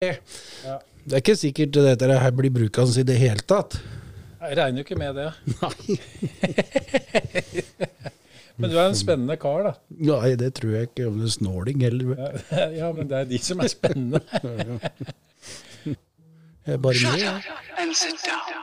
Ja. Det er ikke sikkert dette her blir brukende i det hele tatt. Jeg regner jo ikke med det. Nei. Men du er en spennende kar, da. Nei, det tror jeg ikke. Om det er snåling heller. Ja, men det er de som er spennende. Jeg er bare med, Ja. and sit down.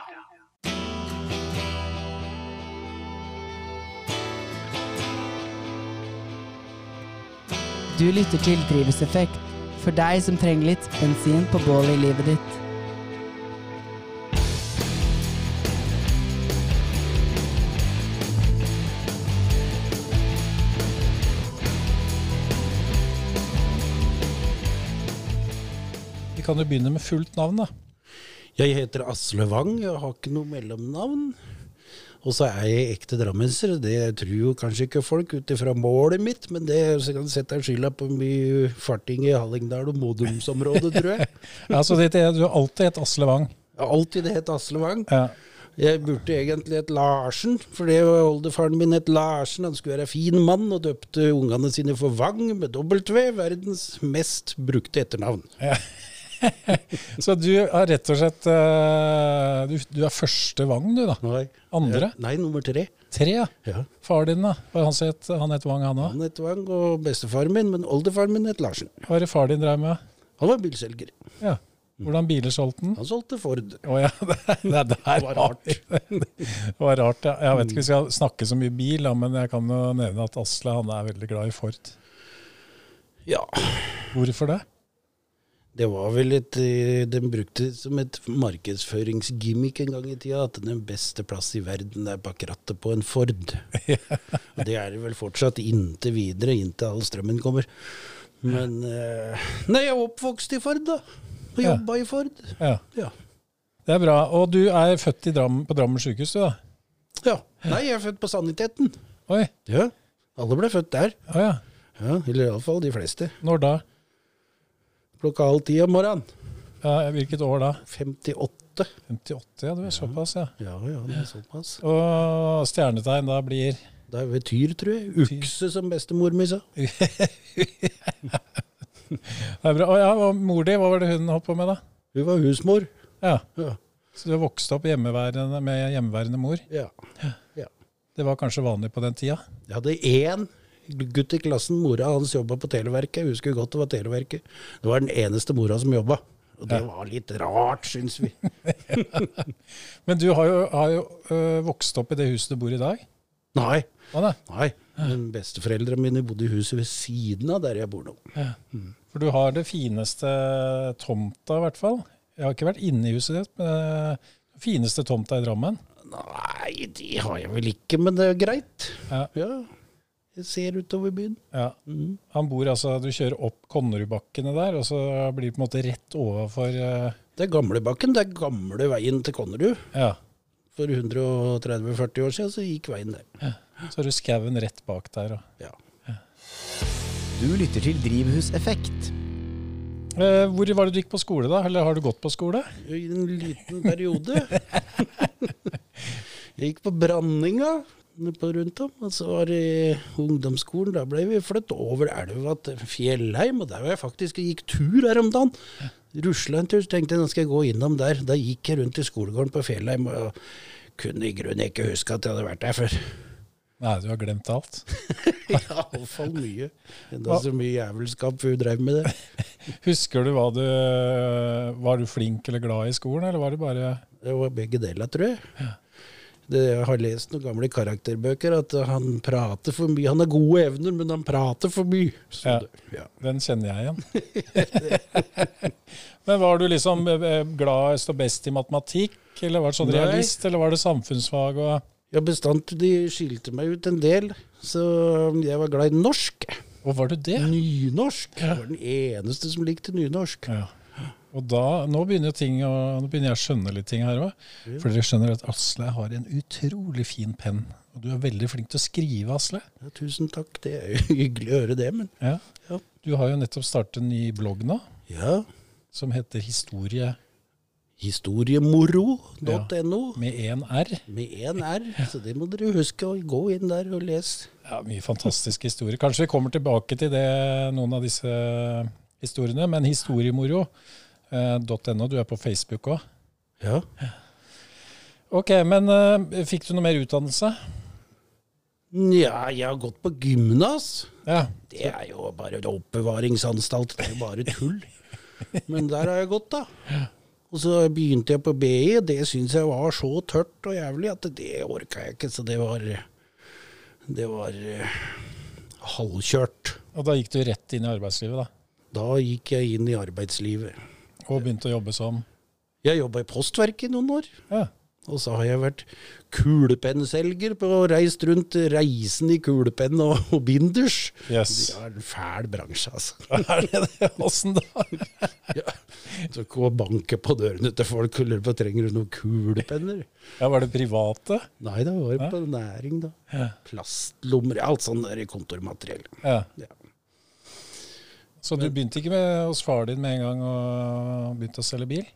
Du lytter til Drivhuseffekt, for deg som trenger litt bensin på bålet i livet ditt. Vi kan jo begynne med fullt navn, da. Jeg heter Asle Wang, jeg har ikke noe mellomnavn. Og så er jeg ekte drammenser. Det tror jo kanskje ikke folk ut ifra målet mitt, men det så kan sette skylda på mye farting i Hallingdal og Modumsområdet, tror jeg. Ja, så det, du har alltid hett Asle Wang. Alltid hett Asle Wang. Ja. Jeg burde egentlig hett Larsen, for det oldefaren min het Larsen. Han skulle være fin mann og døpte ungene sine for Wang med W, verdens mest brukte etternavn. Så du er rett og slett eh, du, du er første Wang, du, da. Nei. Andre? Nei, nummer tre. Tre, ja. Ja. Far din, da? Han het han het han òg? Han het Wang, og bestefaren min, men oldefaren min het Larsen. Hva er det far din drev med? Han var bilselger. Ja. Hvordan biler solgte han? Han solgte Ford. Å ja, det, det, det, Det var rart. Det var rart, ja. Jeg vet ikke om vi skal snakke så mye bil, da, men jeg kan jo nevne at Asle han er veldig glad i Ford. Ja, Hvorfor det? Det var vel et eh, De brukte det som et markedsføringsgimmick en gang i tida, at den beste plass i verden er bak rattet på en Ford. Og det er det vel fortsatt inntil videre, inntil all strømmen kommer. Men eh, Nei, jeg er oppvokst i Ford, da. Og Ja. i Ford. Ja, Ja. Det er bra. Og du er født i Dram, på Drammen sykehus, du da? ja. Nei, jeg er født på Saniteten. Oi. Ja. Alle ble født der. Å ja. Ja, Eller iallfall de fleste. Når da? Klokka halv ti om morgenen. Ja, hvilket år da? 58. 58, ja. Du er såpass, ja. Ja, ja, det er såpass. Og stjernetegn da blir Det er Tyr, tror jeg. Ukse, som bestemor mi sa. Det er bra. Å ja, og mor di, hva var det hun holdt på med da? Hun var husmor. Ja. Ja. Så du har vokst opp hjemmeværende, med hjemmeværende mor? ja. Det var kanskje vanlig på den tida? Jeg hadde én gutt i klassen. Mora hans jobba på Televerket. Jeg husker godt det var Televerket. Det var den eneste mora som jobba. Og det var litt rart, syns vi. Men du har jo, har jo øh, vokst opp i det huset du bor i dag? Nei. Hva nei. Men Besteforeldrene mine bodde i huset ved siden av der jeg bor nå. For du har det fineste tomta, i hvert fall. Jeg har ikke vært inne i huset ditt, men det fineste tomta i Drammen. Nei, de har jeg vel ikke, men det er greit. Ja. Ja. Ser utover byen. Ja. Mm. Han bor altså, Du kjører opp Konnerudbakkene der, og så blir det på en måte rett overfor uh... Det er Gamlebakken. Det er gamle veien til Konnerud. Ja. For 130-40 år siden så gikk veien der. Så har du skauen rett bak der. Og. Ja. Du lytter til Drivhuseffekt. Eh, hvor var det du gikk på skole, da? Eller har du gått på skole? I en liten periode. Jeg gikk på Branninga på rundt om, og så var det ungdomsskolen. Da ble vi flyttet over elva til Fjellheim, og der var jeg faktisk og gikk tur her om dagen. Rusla en tur, så tenkte jeg nå skal jeg gå innom der. Da gikk jeg rundt i skolegården på Fjellheim, og kunne i grunnen ikke huske at jeg hadde vært der før. Nei, du har glemt alt. Ja, iallfall mye. Enda så mye jævelskap vi drev med det. Husker du hva du Var du flink eller glad i skolen, eller var det bare Det var begge deler, tror jeg. Det, jeg har lest noen gamle karakterbøker at han prater for mye. Han har gode evner, men han prater for mye. Ja. ja. Den kjenner jeg igjen. Men var du liksom gladest glad stå best i matematikk, eller var det sånn Nei. realist, eller var det samfunnsfag og Ja, bestandig de skilte meg ut en del, så jeg var glad i norsk. Og var du det? Nynorsk. Jeg var den eneste som likte nynorsk. Ja. Og da, nå begynner, ting å, nå begynner jeg å skjønne litt ting her òg. For dere skjønner at Asle har en utrolig fin penn. Og du er veldig flink til å skrive, Asle. Ja, tusen takk, det er jo hyggelig å høre det, men Ja. Ja. Du har jo nettopp startet en ny blogg nå, ja. som heter Historie Historiemoro.no med én R. med én R, så det må dere huske å gå inn der og lese. Ja, Mye fantastiske historier. Kanskje vi kommer tilbake til det, noen av disse historiene, men historiemoro. Du er på Facebook òg. Ja. Ok, men eh, fikk du noe mer utdannelse? ja, jeg har gått på gymnas. Ja. Det er jo bare en oppbevaringsanstalt. Det er jo bare tull. Men der har jeg gått, da. Og så begynte jeg på BI, det syns jeg var så tørt og jævlig at det orka jeg ikke. Så det var Det var eh, halvkjørt. Og da gikk du rett inn i arbeidslivet, da? Da gikk jeg inn i arbeidslivet. Og begynte å jobbe som Jeg jobba i Postverket i noen år. Ja. Og så har jeg vært kulepennselger og reist rundt reisen i kulepenn og, og binders. Yes. Det er en fæl bransje, altså. Er det det? Åssen da? Ja. Så gå og banke på dørene til folk og lure på trenger du noen kulepenner. Ja, Var det private? Nei, det var på næring, da. Ja. Plastlommer, alt sånn der kontormateriell. ja. Ja. Så du begynte ikke med, hos far din med en gang og begynte å selge bil?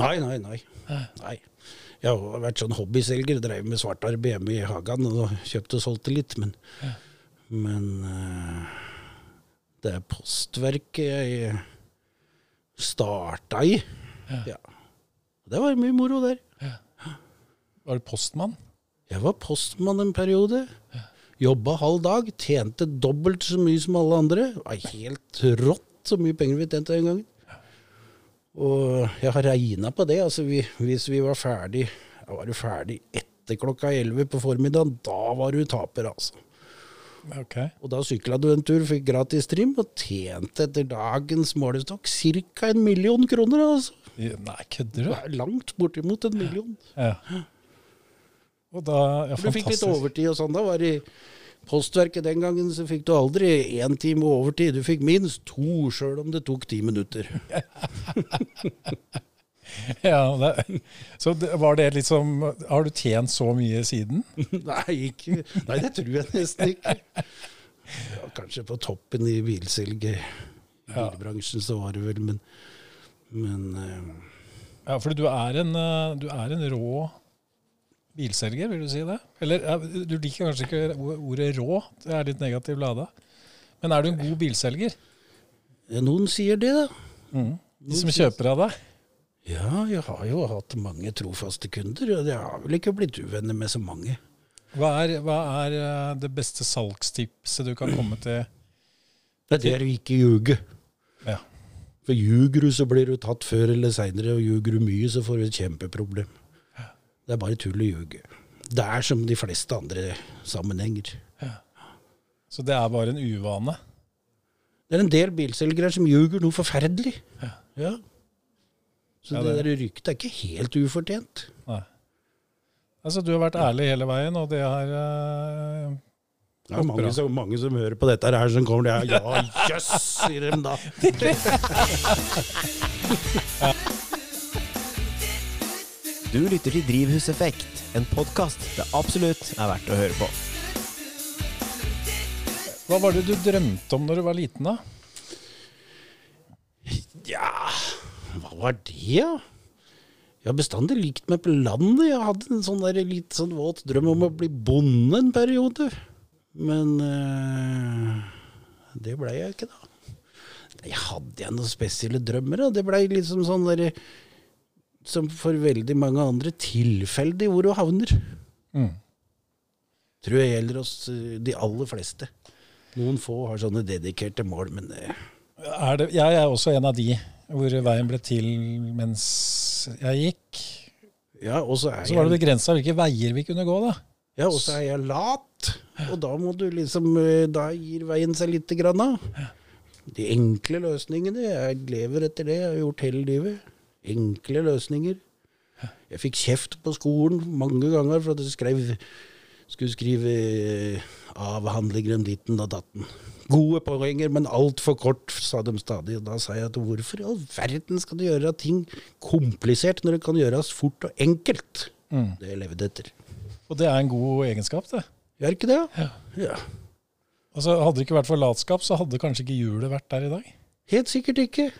Nei, nei, nei. nei. Jeg har vært sånn hobbyselger, drev med svartarbeid hjemme i hagen og kjøpte og solgte litt, men, men eh, det er postverket jeg starta i. Ja. Det var mye moro der. Ja. Var du postmann? Jeg var postmann en periode. Jobba halv dag, tjente dobbelt så mye som alle andre. Det var helt rått så mye penger vi tjente den gangen. Og jeg har regna på det. altså vi, Hvis vi var ferdig jeg var du ferdig etter klokka 11 på formiddagen, da var du taper, altså. Ok. Og da sykla du en tur, fikk gratis trim, og tjente etter dagens målestokk ca. en million kroner. altså. Nei, kødder du? langt bortimot en million. Ja. Ja. Og da ja, du fikk litt overtid og sånn. Da var det i Postverket den gangen så fikk du aldri én time overtid. Du fikk minst to, sjøl om det tok ti minutter. Ja, det, så var det liksom Har du tjent så mye siden? Nei, ikke, nei, det tror jeg nesten ikke. Ja, kanskje på toppen i bilselget. Bilbransjen så var det vel, men, men uh, Ja, for du er en, eh, du er en rå bilselger, vil du si det? Eller du liker kanskje ikke ordet rå, det er litt negativ lada. Men er du en god bilselger? noen sier det, da. De som kjøper av deg? Ja, jeg har jo hatt mange trofaste kunder, og jeg har vel ikke blitt uvenner med så mange. Hva er, hva er eh, det beste salgstipset du kan komme til? Det er å ikke ljuge. Ja. For ljuger du, så blir du tatt før eller seinere, og ljuger du mye, så får du et kjempeproblem. Det er bare tull å ljuge. Det er som de fleste andre sammenhenger. Så det er bare en uvane? Det er en del bilselgere som ljuger noe forferdelig. Ja. Så Ja, det, det- der ryktet er ikke helt ufortjent. Nei. Altså, du har vært ærlig hele veien, og det har eh, Det er mange som, mange som hører på dette her, som kommer til Ja, jøss, sier de da. Du lytter til Drivhuseffekt, en podkast det absolutt er verdt å høre på. Hva var det du drømte om når du var liten, da? Ja, hva var det, da? Jeg har bestandig likt meg på landet. Jeg hadde en sånn der, litt sånn våt drøm om å bli bonde en periode. Men øh, det blei jeg ikke, da. Jeg hadde jeg noen spesielle drømmer, da. Det blei liksom sånn derre Som for veldig mange andre tilfeldig hvor du havner. Mm. Tror jeg gjelder oss eh, de aller fleste. Noen få har sånne dedikerte mål, men eh, Er det, jeg er også en av de hvor veien ble til mens jeg gikk. ja, og så Så var det begrensa hvilke veier vi kunne gå, da. Ja, og så er jeg lat. Og da må du liksom eh, Da gir veien seg lite grann av. De enkle løsningene. Jeg lever etter det. Jeg har gjort hele livet. Enkle løsninger. Jeg fikk kjeft på skolen mange ganger for at jeg skrev, skulle skrive eh, avhandlinger om ditten og datten. Gode poenger, men altfor kort, sa de stadig. Og da sa jeg at hvorfor i all verden skal du gjøre ting komplisert når det kan gjøres fort og enkelt? Mm. Det jeg levde etter. Og det er en god egenskap, det. Gjør ikke det? Ja. Altså, hadde det ikke vært for latskap, så hadde kanskje ikke hjulet vært der i dag. Helt sikkert ikke.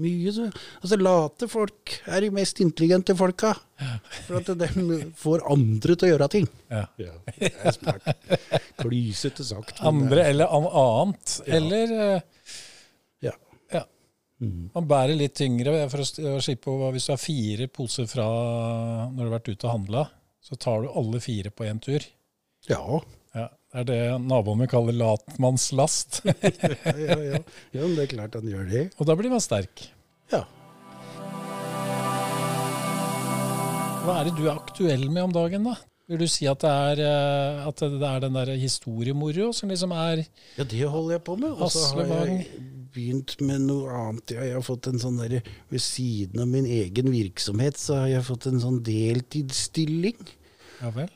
Mye så Altså, late folk er de mest intelligente folka. For at de får andre til å gjøre ting. Ja. Det er smart. Klysete sagt. Andre er- eller an annet. Ja. Eller eh, Ja. ja. Man bærer litt tyngre for å si å slippe å Hvis du har fire poser fra når du har vært ute og handla, så tar du alle fire på én tur. Ja. Ja, det er det naboen min kaller latmannslast. Ja, ja, ja. ja, men det er klart han gjør det. og da blir man sterk. Ja. Hva er det du er aktuell med om dagen, da? Vil du si at det er, eh, at det er den der historiemoro som liksom er Ja, det holder jeg på med. Og så har jeg begynt med noe annet. Jeg har fått en sånn der, Ved siden av min egen virksomhet, så har jeg fått en sånn deltidsstilling. Ja vel?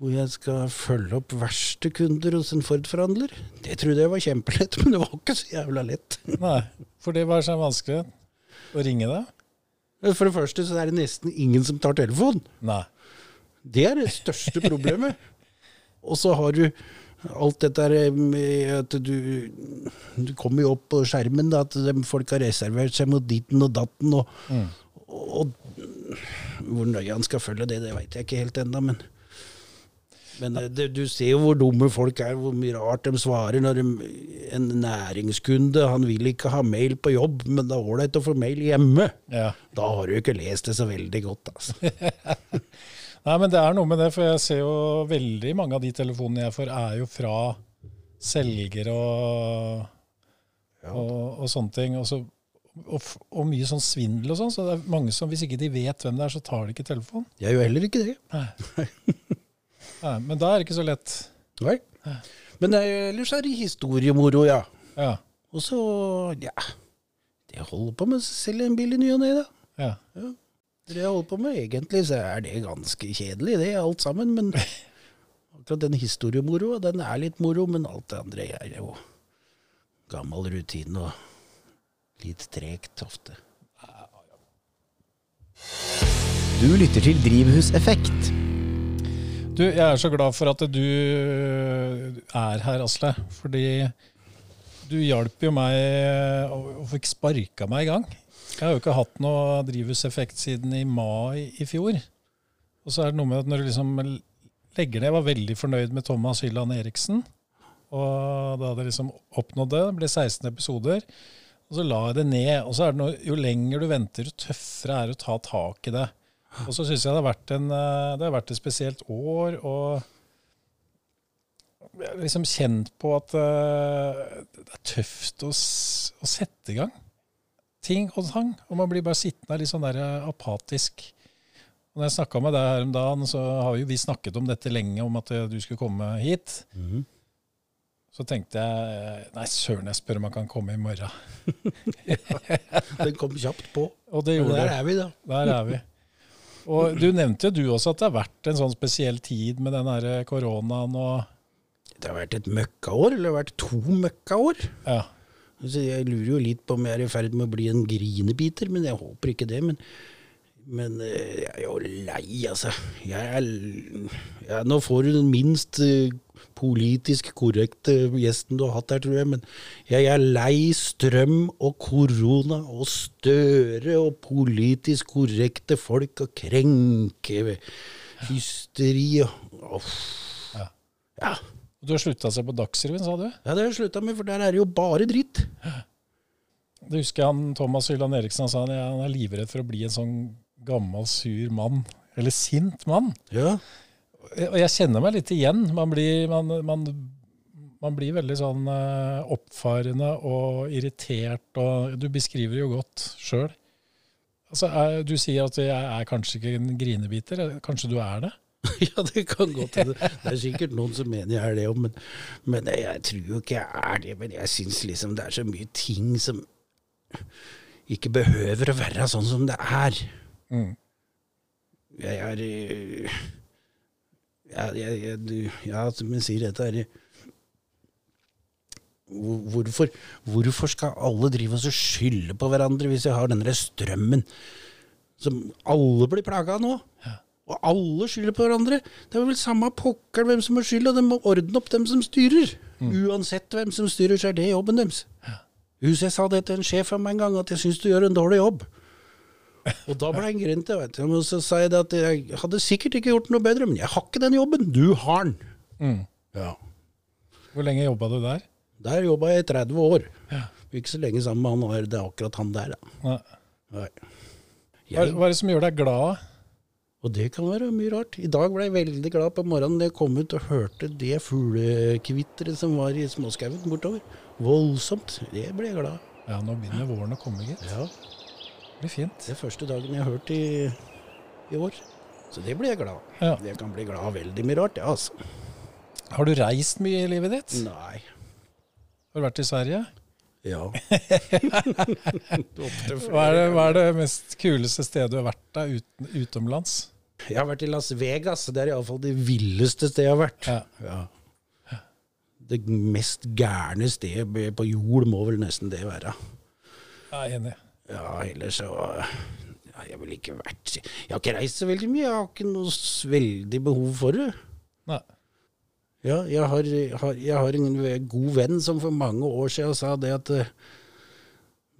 Hvor jeg skal følge opp verste kunder hos en Ford-forhandler. Det trodde jeg var kjempelett, men det var ikke så jævla lett. Nei, for det var så vanskelig å ringe deg? For det første så er det nesten ingen som tar telefonen. Nei. Det er det største problemet. Og så har du alt dette med at du Du kommer jo opp på skjermen da, at de, folk har reservert seg mot ditten og datten. Og, og, hvor nøye han skal følge det, det veit jeg ikke helt ennå, men men eh, det, du ser jo hvor dumme folk er, hvor mye rart de svarer. når de, En næringskunde han vil ikke ha mail på jobb, men det er ålreit å få mail hjemme. Ja. Da har du ikke lest det så veldig godt, altså. Nei, men det er noe med det, for jeg ser jo veldig mange av de telefonene jeg får, er jo fra selgere og, og, og sånne ting. Og, så, og, og mye sånn svindel og sånn. Så det er mange som, hvis ikke de vet hvem det er, så tar de ikke telefonen. Jeg jo heller ikke det. Nei, men da er det ikke så lett. Nei. Men ellers er det historiemoro, ja. Ja. Og så, ja Det jeg holder på med, så selger en bil i ny og ne, da. ja. Det jeg holder på med, egentlig så er det ganske kjedelig, det alt sammen. Men akkurat den historiemoroa, den er litt moro, men alt det andre er jo gammel rutine og litt tregt ofte. Du lytter til Drivhuseffekt. Du, jeg er så glad for at du er her, Asle. Fordi du hjalp jo meg og, og fikk sparka meg i gang. Jeg har jo ikke hatt noe drivhuseffekt siden i mai i fjor. Og så er det noe med at når du liksom legger ned Jeg var veldig fornøyd med Thomas Hylland Eriksen. Og da hadde jeg liksom oppnådd det. Det ble 16 episoder. Og så la jeg det ned. Og så er det noe, jo lenger du venter, jo tøffere er det å ta tak i det. Og så syns jeg det har, vært en, eh, det har vært et spesielt år, og jeg har liksom kjent på at eh, det er tøft å, å sette i gang ting og tang. Og man blir bare sittende litt sånn der eh, apatisk. Og når jeg snakka med deg her om dagen, så har jo vi snakket om dette lenge, om at du skulle komme hit. Så tenkte jeg nei, søren, jeg spør om han kan komme i morgen. Den kom kjapt på. Og det gjorde der er vi, da. Der er vi. Og du nevnte jo du også at det har vært en sånn spesiell tid med den her koronaen og Det har vært et møkkaår, eller det har vært to møkkaår. Ja. Så jeg lurer jo litt på om jeg er i ferd med å bli en grinebiter, men jeg håper ikke det. Men, men eh, jeg er jo lei, altså. Jeg er, jeg, nå får du den minst eh, politisk korrekte gjesten du har hatt her, tror jeg. Men jeg er lei strøm og korona og Støre og politisk korrekte folk og krenke hysteri og. Ja. Ja. Du har slutta å se på Dagsrevyen, sa du? Ja, det har jeg slutta med, for der er det jo bare dritt. Det husker jeg han Thomas Hylland Eriksen sa han han er livredd for å bli en sånn gammel, sur mann. Eller sint mann. Ja. Og jeg kjenner meg litt igjen. Man blir, man, man, man blir veldig sånn eh, oppfarende og irritert, og du beskriver det jo godt sjøl. Altså, er- du sier at jeg er kanskje ikke en grinebiter. Kanskje du er det? ja, det kan godt hende. Det er sikkert noen som mener jeg er det òg, men, men jeg, jeg tror jo ikke jeg er det. Men jeg syns liksom det er så mye ting som ikke behøver å være sånn som det er. Mm. Jeg er ja, jeg, jeg, du- ja, som jeg sier, dette er Hvorfor, hvorfor skal alle drive oss og skylde på hverandre hvis vi har denne strømmen som alle blir plaga av nå? Og alle skylder på hverandre. Det er vel samme pokker hvem som har skyld, og de må ordne opp dem som styrer. Uansett hvem som styrer, så er det jobben deres. Husk, jeg sa det til en sjef av meg en gang, at jeg syns du gjør en dårlig jobb. Og da ble han grinte, vet du. Og så sa jeg det at jeg hadde sikkert ikke gjort noe bedre, men jeg har ikke den jobben. Du har den. Mm. Ja. Hvor lenge jobba du der? Der jobba jeg i 30 år. Er ikke så lenge sammen med han, det er akkurat han der, da. Nei. Nei. Jeg, hva er det som gjør deg glad? og det kan være mye rart. I dag ble jeg veldig glad på morgenen da jeg kom ut og hørte det fuglekvitteret som var i småskauen bortover. Voldsomt. Det ble jeg glad. Ja, nå begynner våren å komme, gitt. Ja, Det blir fint. det er første dagen jeg har hørt i, i år. Så det blir jeg glad av. Ja. Jeg kan bli glad av veldig mye rart, ja, altså. Har du reist mye i livet ditt? Nei. Har du vært i Sverige? Ja. Hva er det, hva er det mest kuleste stedet du har vært da uten, utenlands? Jeg har vært i Las Vegas. Det er iallfall det villeste stedet jeg har vært. Ja. Ja. Det mest gærne stedet på jord må vel nesten det være. Jeg er enig. Ja, ellers så ja, Jeg ville ikke vært Jeg har ikke reist så veldig mye. Jeg har ikke noe veldig behov for det. Nei. Ja, jeg har, har, jeg har en god venn som for mange år siden sa det at eh,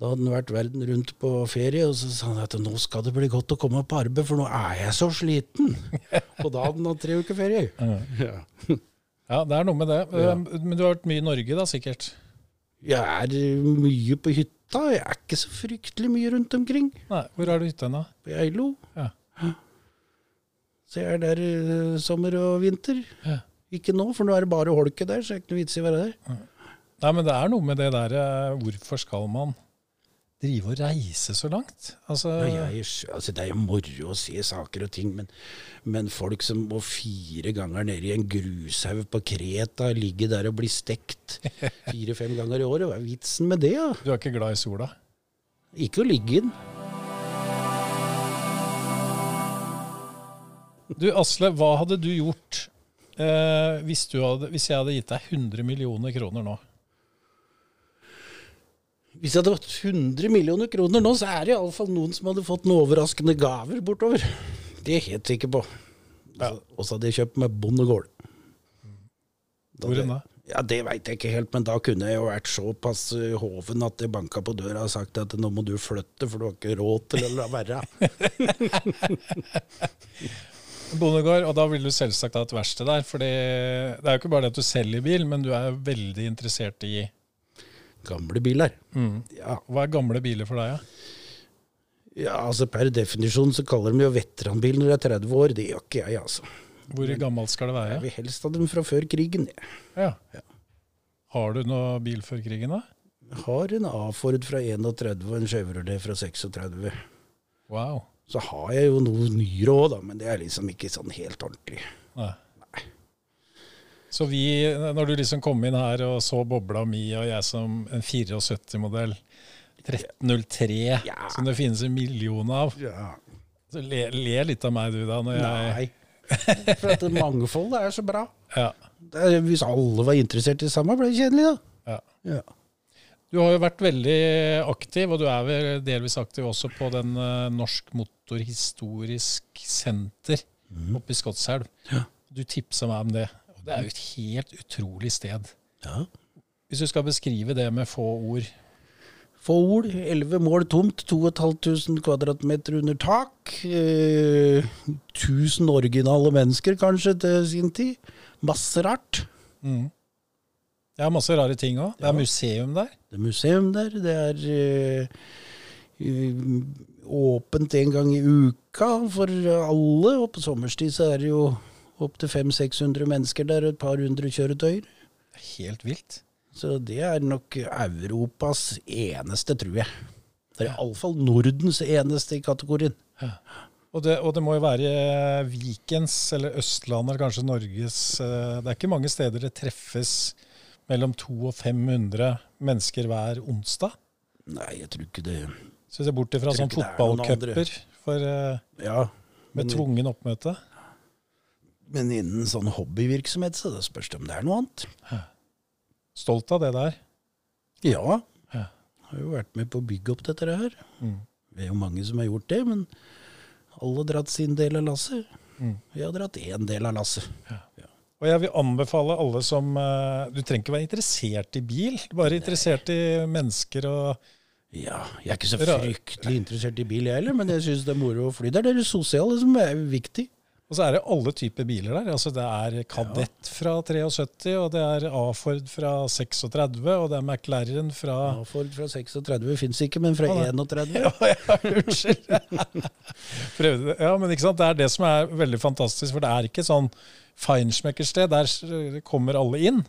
da hadde han vært verden rundt på ferie, og så sa han at nå skal det bli godt å komme på arbeid, for nå er jeg så sliten. Og da hadde han hatt tre uker ferie. Ja. Ja, det er noe med det. Ja. Men du har vært mye i Norge da, sikkert? Jeg er mye på hytta. Jeg er ikke så fryktelig mye rundt omkring. Nei, Hvor er du hytta nå? På Geilo. Ja. Så jeg er der uh, sommer og vinter. Ja. Ikke nå, for nå er det bare holket der, så det er ikke noe vits i å være der. Nei, men det er noe med det der eh, Hvorfor skal man drive og reise så langt? Altså, Ja, jeg, altså, det er jo moro å se saker og ting, men, men folk som må fire ganger nede i en grushaug på Kreta, ligge der og bli stekt fire-fem ganger i året, hva er vitsen med det? Ja? du er ikke glad i sola? Ikke å ligge i den. Du Asle, hva hadde du gjort eh, hvis, du hadde, hvis jeg hadde gitt deg 100 millioner kroner nå? Hvis jeg hadde vært 100 millioner kroner nå, så er det iallfall noen som hadde fått noen overraskende gaver bortover. Det er jeg helt sikker på. Og så hadde jeg kjøpt meg bondegård. Da Hvor enn da? Ja, Det veit jeg ikke helt, men da kunne jeg jo vært såpass eh, hoven at jeg banka på døra og sagt at nå må du flytte, for du har ikke råd til å være. Bondegård, og da vil du selvsagt ha et verksted der. For det er jo ikke bare det at du selger bil, men du er veldig interessert i Gamle biler. mm. Ja, Hva er gamle biler for deg, da? ja, altså per definisjon så kaller de jo veteranbil når de er 30 år. Det gjør ikke jeg, altså. Hvor gammelt skal det være? Jeg vil helst ha dem fra før krigen. Ja. Ja. Har du noe bil før krigen, da? Jeg har en A-Ford fra 31 og en Chevrolet fra 36. Wow. Så har jeg jo noe nyere òg, da, men det er liksom ikke sånn helt ordentlig. Nei. Så vi, når du liksom kom inn her og så bobla mi, og jeg som en 74-modell 1303, Ja. som det finnes en million av, Ja. så le, le litt av meg du da, når jeg Nei. For at mangfoldet er så bra. Ja. Det er, hvis alle var interessert i det samme, ble det kjedelig, da. ja. Ja. Du har jo vært veldig aktiv, og du er vel delvis aktiv også på den eh, Norsk Motorhistorisk Senter oppe i Skotselv. Ja. Du tipsa meg om det. Det er jo et helt utrolig sted. ja. Hvis du skal beskrive det med få ord Få ord. Elleve mål tomt, 2500 kvadratmeter under tak. Eh, 1000 originale mennesker kanskje til sin tid. Masse rart. mm. Det er masse rare ting òg. Det er Ja. museum der. Det er museum der. Det er eh, eh, åpent en gang i uka for alle. Og på sommerstid så er det jo opptil 500-600 mennesker der, et par hundre kjøretøyer. Er helt vilt. Så det er nok Europas eneste, tror jeg. Det er iallfall Nordens eneste i kategorien. Og det, og det må jo være Vikens, eller Østlandet, eller kanskje Norges eh, Det er ikke mange steder det treffes mellom 200 og 500 mennesker hver onsdag. Nei, jeg tror ikke det Så ser bort ifra sånn er fotballcuper eh, Ja, med tvungen oppmøte. Men innen sånn hobbyvirksomhet, så det spørs det om det er noe annet. Stolt av det der. Ja. Ja. Har jo vært med på å bygge opp dette her. Mm. Det er jo mange som har gjort det, men alle har dratt sin del av lasset. Mm. Jeg har dratt én del av lasset. Og jeg vil anbefale alle som eh, Du trenger ikke være interessert i bil, bare interessert i mennesker og Ja, jeg er ikke så fryktelig interessert i bil, jeg heller, men jeg syns det er moro å fly. Det er det sosiale som er viktig. Og så er det alle typer biler der. Altså Det er Kadett fra 73, og det er A-Ford fra 36, og det er McLaren fra A-Ford fra 36 fins ikke, men fra Å, 31. Ja, ja, unnskyld. Prøvde det. Ja, men ikke sant? Det er det som er veldig fantastisk, for det er ikke sånn feinschmeckersted. Der kommer alle inn.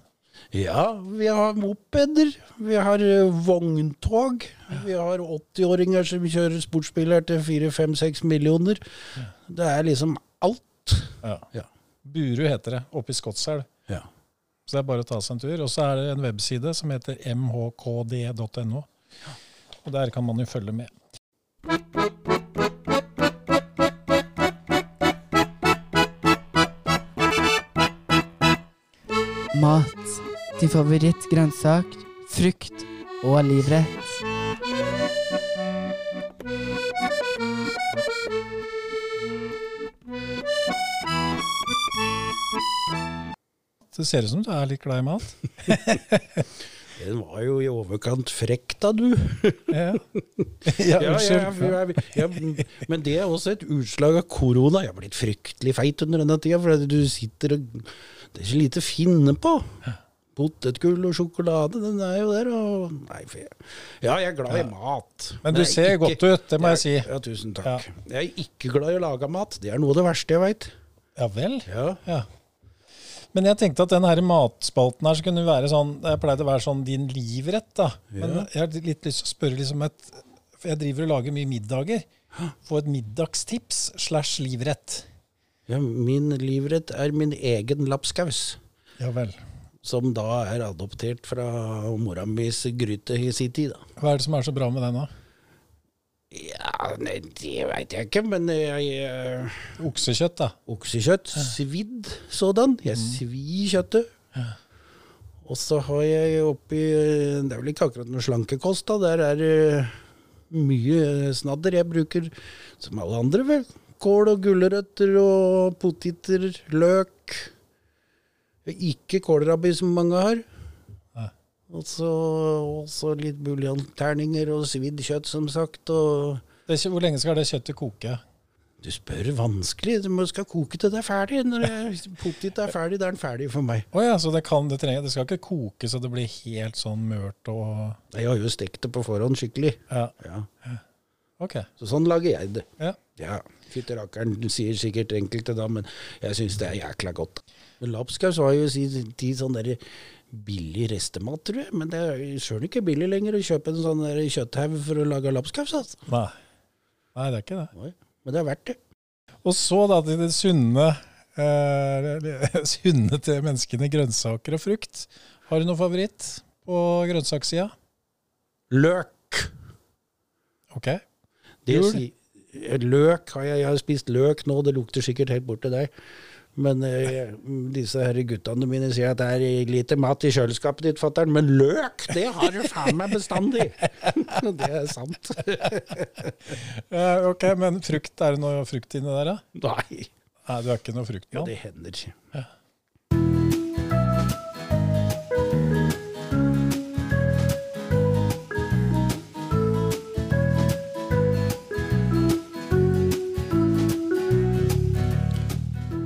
Ja, vi har mopeder, vi har eh, vogntog, vi har 80-åringer som kjører sportsbiler til 4-5-6 millioner. Det er liksom alt. Ja. Ja. Buru heter det, oppe i Skotselv. Ja. Så det er bare å ta seg en tur. Og så er det en webside som heter mhkd.no. Og der kan man jo følge med. Mat. Din favorittgrønnsak, frukt og livrett. Det ser ut som du er litt glad i mat. Den var jo i overkant frekk da, du. Ja, ja ja, ja, men det er også et utslag av korona. Jeg har blitt fryktelig feit under denne tida, for du sitter og Det er så lite å finne på. Potetgull og sjokolade, den er jo der. Og, nei, jeg, ja, jeg er glad i mat. Men du er ser ikke- godt ut, det må jeg si. Ja, tusen takk. Jeg er ikke glad i å lage mat. Det er noe av det verste jeg veit. Ja vel? Ja. Ja. Men jeg tenkte at den her matspalten her så kunne være sånn Jeg pleide å være sånn din livrett, da. Men Ja. jeg har litt lyst til å spørre liksom et For jeg driver og lager mye middager. Få et middagstips slash livrett. ja, min livrett er min egen lapskaus. Ja vel. Som da er adoptert fra mora mis gryte i sin tid. da. Hva er det som er så bra med den, da? Ja, nei, det veit jeg ikke, men jeg jeg Oksekjøtt, da. Oksekjøtt, svidd sådan. Jeg svir kjøttet. Og så har jeg oppi Det er vel ikke akkurat noe slankekost, da. Der er det mye snadder. Jeg bruker, som alle andre, vel, kål og gulrøtter og poteter, løk. Ikke kålrabi, som mange har. Og så litt buljongterninger og svidd kjøtt, som sagt. Det, hvor lenge skal det kjøttet koke? Du spør vanskelig. Du skal koke til det er ferdig. Når potet er ferdig, da er den ferdig for meg. Oh ja, så det kan det trenger Det skal ikke koke så det blir helt sånn mørt og Jeg har jo stekt det på forhånd skikkelig. Ja, Ja. OK. Så sånn lager jeg det. Ja. Ja, Fytti rakkeren, sier sikkert enkelte da, men jeg syns det er jækla godt. Lapskaus var jo i sin tid sånn derre billig restemat, tror jeg. Men det er jo ikke billig lenger å kjøpe en sånn kjøtthaug for å lage lapskaus. Altså. Nei. Nei, det er ikke det. Oi, Men det er verdt det. Og så da til det sunne, eh, sunne til menneskene grønnsaker og frukt. Har du noe favoritt på grønnsakssida? Løk. OK. Det Jul? si, løk har jeg, jeg har spist løk nå, det lukter sikkert helt bort til deg. Men eh, disse her guttene mine sier at det er lite mat i kjøleskapet ditt, fatter'n. Men løk, det har du faen meg bestandig! det er sant. uh, ok, Men frukt, er det noe frukt inni der, da? Nei. Nei, du er ikke noe Ja, fruktmann? det hender.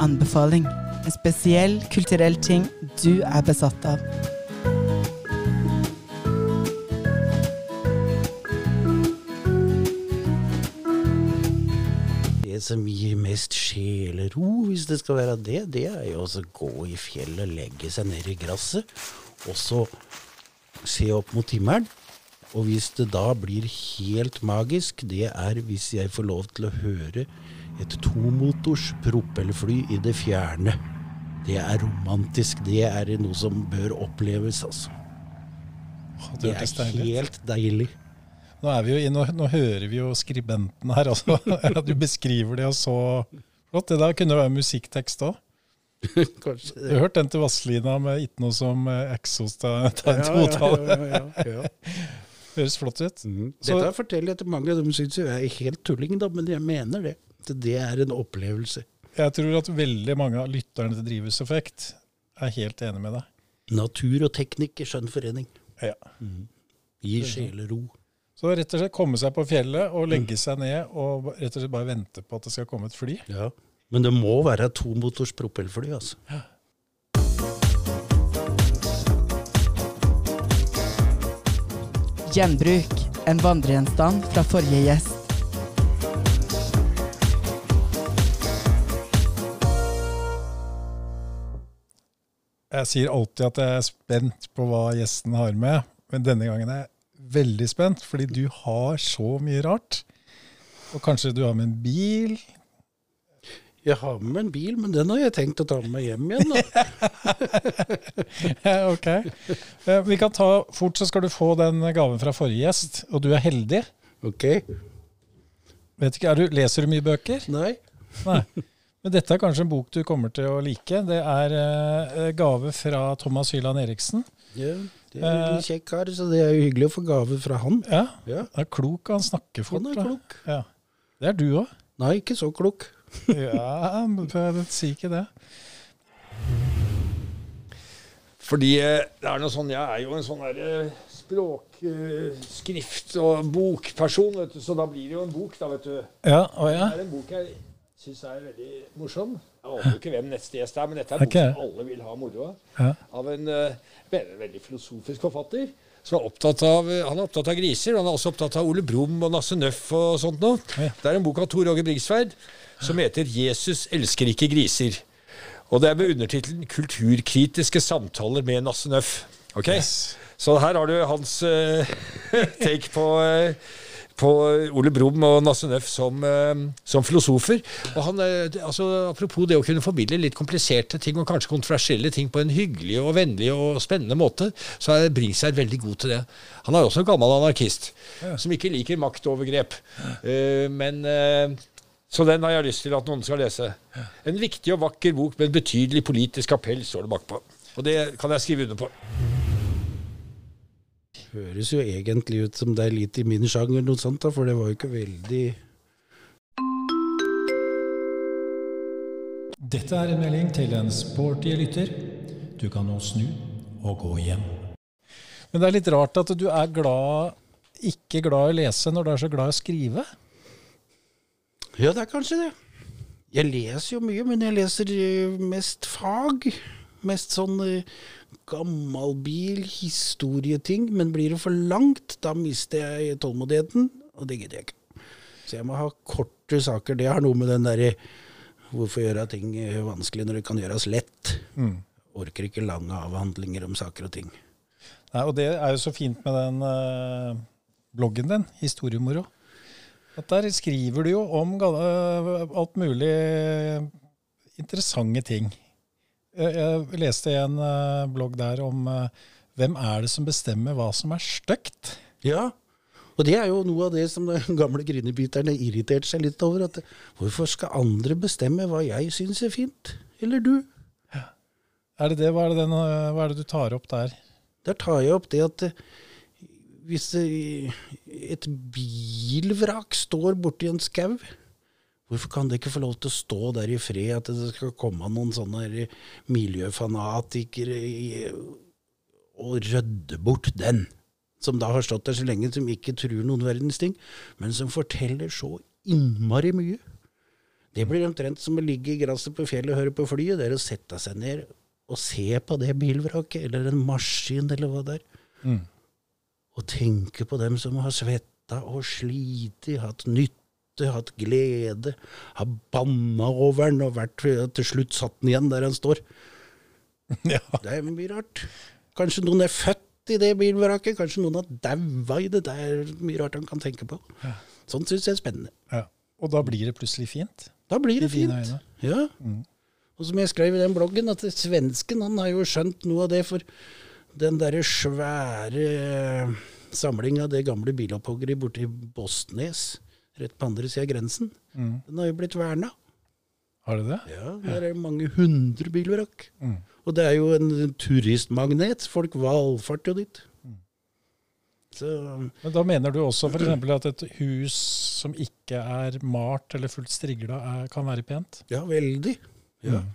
Anbefaling. En spesiell kulturell ting du er besatt av. Det som gir mest sjelero, hvis det skal være det, det er jo å gå i fjellet, legge seg ned i gresset, og så se opp mot himmelen. Og hvis det da blir helt magisk, det er hvis jeg får lov til å høre et tomotors propellfly i det fjerne. Det er romantisk. Det er noe som bør oppleves, altså. Det Det er deilig helt deilig. Nå, er vi jo, nå, nå hører vi jo skribenten her altså. At du beskriver det så flott. Det der kunne være musikktekst òg. Kanskje Du har hørt den til Vazelina med 'Ikke noe som Exos' eksos ta ta en totale. ja, ja, ja, ja. Høres flott ut. Mm. Dette forteller jeg til mange, de syns jeg er helt tulling, da, men jeg mener det. At Det er en opplevelse. Jeg tror at veldig mange av lytterne til Drivhuseffekt er helt enig med deg. Natur og teknikk i skjønn forening. Ja. Gir sjelero. Så rett og slett komme seg på fjellet og legge seg ned og rett og slett bare vente på at det skal komme et fly. Ja. Men det må være tomotors propellfly, altså. Ja. Gjenbruk. En vandregjenstand fra forrige gjest. Jeg sier alltid at jeg er spent på hva gjesten har med, men denne gangen er jeg veldig spent, fordi du har så mye rart. Og kanskje du har med en bil? Jeg har med en bil, men den har jeg tenkt å ta med meg hjem igjen. Ok. Eh, Vi kan ta fort, så skal du få den gaven fra forrige gjest, og du er heldig. Ok? Vet ikke, er du, Leser du mye bøker? Nei? Nei. Men dette er kanskje en bok du kommer til å like. Det er uh, gave fra Thomas Hyland Eriksen. Ja, det er en kjekk kar, så det er jo hyggelig å få gave fra han. Ja, Ja, Han er klok, han snakker fort. Han er klok. Ja. Det er du òg. Nei, ikke så klok. Ja, men si ikke det. Fordi eh, det er noe sånn, jeg er jo en sånn her språkskrift- språk, eh, skrift og bokperson, vet du, så da blir det jo en bok, da, vet du. Ja, å ja. Det er en bok jeg syns er veldig morsom. Jeg aner ikke hvem neste gjest er, men dette er en okay. som alle vil ha moro av. Ja. Av en eh, veldig, veldig filosofisk forfatter. Som er opptatt av, han er opptatt av griser, og han er også opptatt av Ole Brumm og Nasse Nøff og sånt noe. Ja. Det er en bok av Tor Åge Brigsverd som heter 'Jesus elsker ikke griser'. Og det er med undertittelen 'Kulturkritiske samtaler med Nasse Nøff'. Ok? Så her har du hans uh, take på, eh, på Ole Brumm og Nasse Nøff som, eh, som filosofer. Og han, eh, altså, apropos det å kunne formidle litt kompliserte ting og kanskje kontroversielle ting på en hyggelig og vennlig og spennende måte, så er Bringsær veldig god til det. Han er også en gammel anarkist som ikke liker maktovergrep. Uh, men uh, så den har jeg lyst til at noen skal lese. En viktig og vakker bok med en betydelig politisk appell, står det bakpå. Og det kan jeg skrive under på. Høres jo egentlig ut som det er litt i min sjanger, noe sånt, da, for det var jo ikke veldig Dette er en melding til en sporty lytter. Du kan nå snu og gå hjem. Men det er litt rart at du er glad, ikke glad i å lese når du er så glad i å skrive. Ja, det er kanskje det. Jeg leser jo mye, men jeg leser eh, mest fag. Mest sånn eh, gammalbil, historieting. Men blir det for langt, da mister jeg tålmodigheten, og det gidder jeg ikke. Så jeg må ha korte saker. Det har noe med den derre Hvorfor gjøre ting eh, vanskelig når det kan gjøres lett? Orker ikke lange avhandlinger om saker og ting. Nei, og det er jo så fint med den uh, bloggen din, Historiemoro. At der skriver du jo om eh, alt mulig interessante ting. Jeg, jeg leste i en eh, blogg der om eh, hvem er det som bestemmer hva som er stygt? Ja, og det er jo noe av det som de gamle grinebiterne irriterte seg litt over. At hvorfor skal andre bestemme hva jeg syns er fint? Eller du? Er det det? Hva er det, den, eh, hva er det du tar opp der? Der tar jeg opp det at hvis et bilvrak står borti en skau, hvorfor kan det ikke få lov til å stå der i fred? At det skal komme noen sånne miljøfanatikere og rydde bort den? Som da har stått der så lenge, som ikke tror noen verdens ting, men som forteller så innmari mye. Det blir omtrent som å ligge i gresset på fjellet og høre på flyet. Det er å sette seg ned og se på det bilvraket, eller en maskin, eller hva det er. Mm. Og tenke på dem som har svetta og slitt, hatt nytte, hatt glede, har banna over den og vært til slutt satt den igjen der han står. Ja. Det mye rart. Kanskje noen er født i det bilvraket, kanskje noen har daua i det. Det er mye rart han kan tenke på. Sånt syns jeg er spennende. Ja. Og da blir det plutselig fint? Da blir det fint. Ja. Mm. Og som jeg skrev i den bloggen, at svensken han har jo skjønt noe av det, for den derre svære samlinga det gamle bilopphogget borti Bosnes, rett på andre sida av grensen, Mm. den har jo blitt verna. Har det det? Ja, der er mange hundre bilvrak. Mm. Og det er jo en turistmagnet. Folk valfarter jo dit. Så Men da mener du også f.eks. at et hus som ikke er malt eller fullt strigla, er, kan være pent? ja, veldig. Ja. Mm.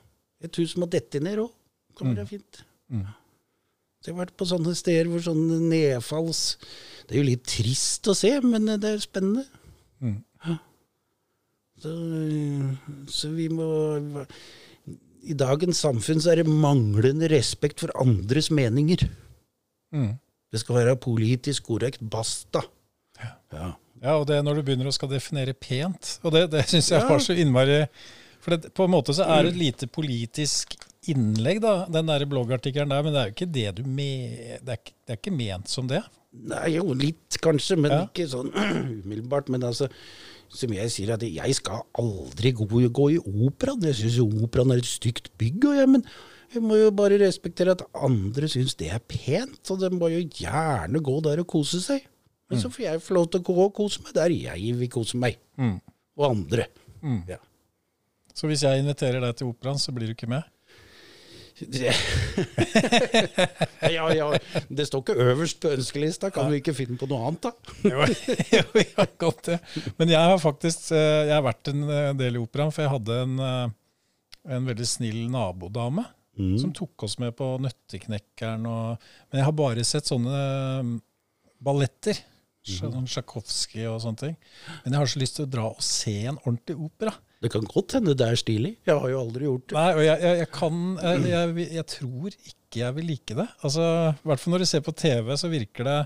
Et hus som har dettet ned òg, kan Mm. være fint. Mm. Så jeg har vært på sånne steder hvor sånne nedfalls Det er jo litt trist å se, men det er spennende. Mm. Så, så vi må I dagens samfunn så er det manglende respekt for andres meninger. Mm. Det skal være politisk korrekt. Basta. Ja. Ja, og det er når du begynner å skal definere pent. Og det, det syns jeg Ja. var så innmari For det, på en måte så er det et lite politisk innlegg, da, den der bloggartikkelen der, men det er jo ikke det du me... Det er, det er ikke ment som det. Nei, jo, litt kanskje, men Ja. ikke sånn umiddelbart. Men altså, som jeg sier, at jeg skal aldri gå, gå i operaen. Jeg syns operaen er et stygt bygg, og jeg, men jeg må jo bare respektere at andre syns det er pent. Og de må jo gjerne gå der og kose seg. Men så får jeg få lov til å gå og kose meg der jeg vil kose meg. Og andre. Ja. Så hvis jeg inviterer deg til operaen, så blir du ikke med? ja, ja. Det står ikke øverst på ønskelista. Kan vi ikke finne på noe annet, da? Jo, jo, ja, godt det. Men jeg har faktisk eh, jeg har vært en eh, del i operaen, for jeg hadde en, eh, en veldig snill nabodame som tok oss med på Nøtteknekkeren. Og, men jeg har bare sett sånne eh, balletter. Sånn Tsjajkovskij og sånne ting. Men jeg har så lyst til å dra og se en ordentlig opera. Det kan godt hende det er stilig. Jeg har jo aldri gjort det. Nei, og jeg, jeg, jeg kan jeg, jeg, jeg tror ikke jeg vil like det. Altså, I hvert fall når du ser på TV, så virker det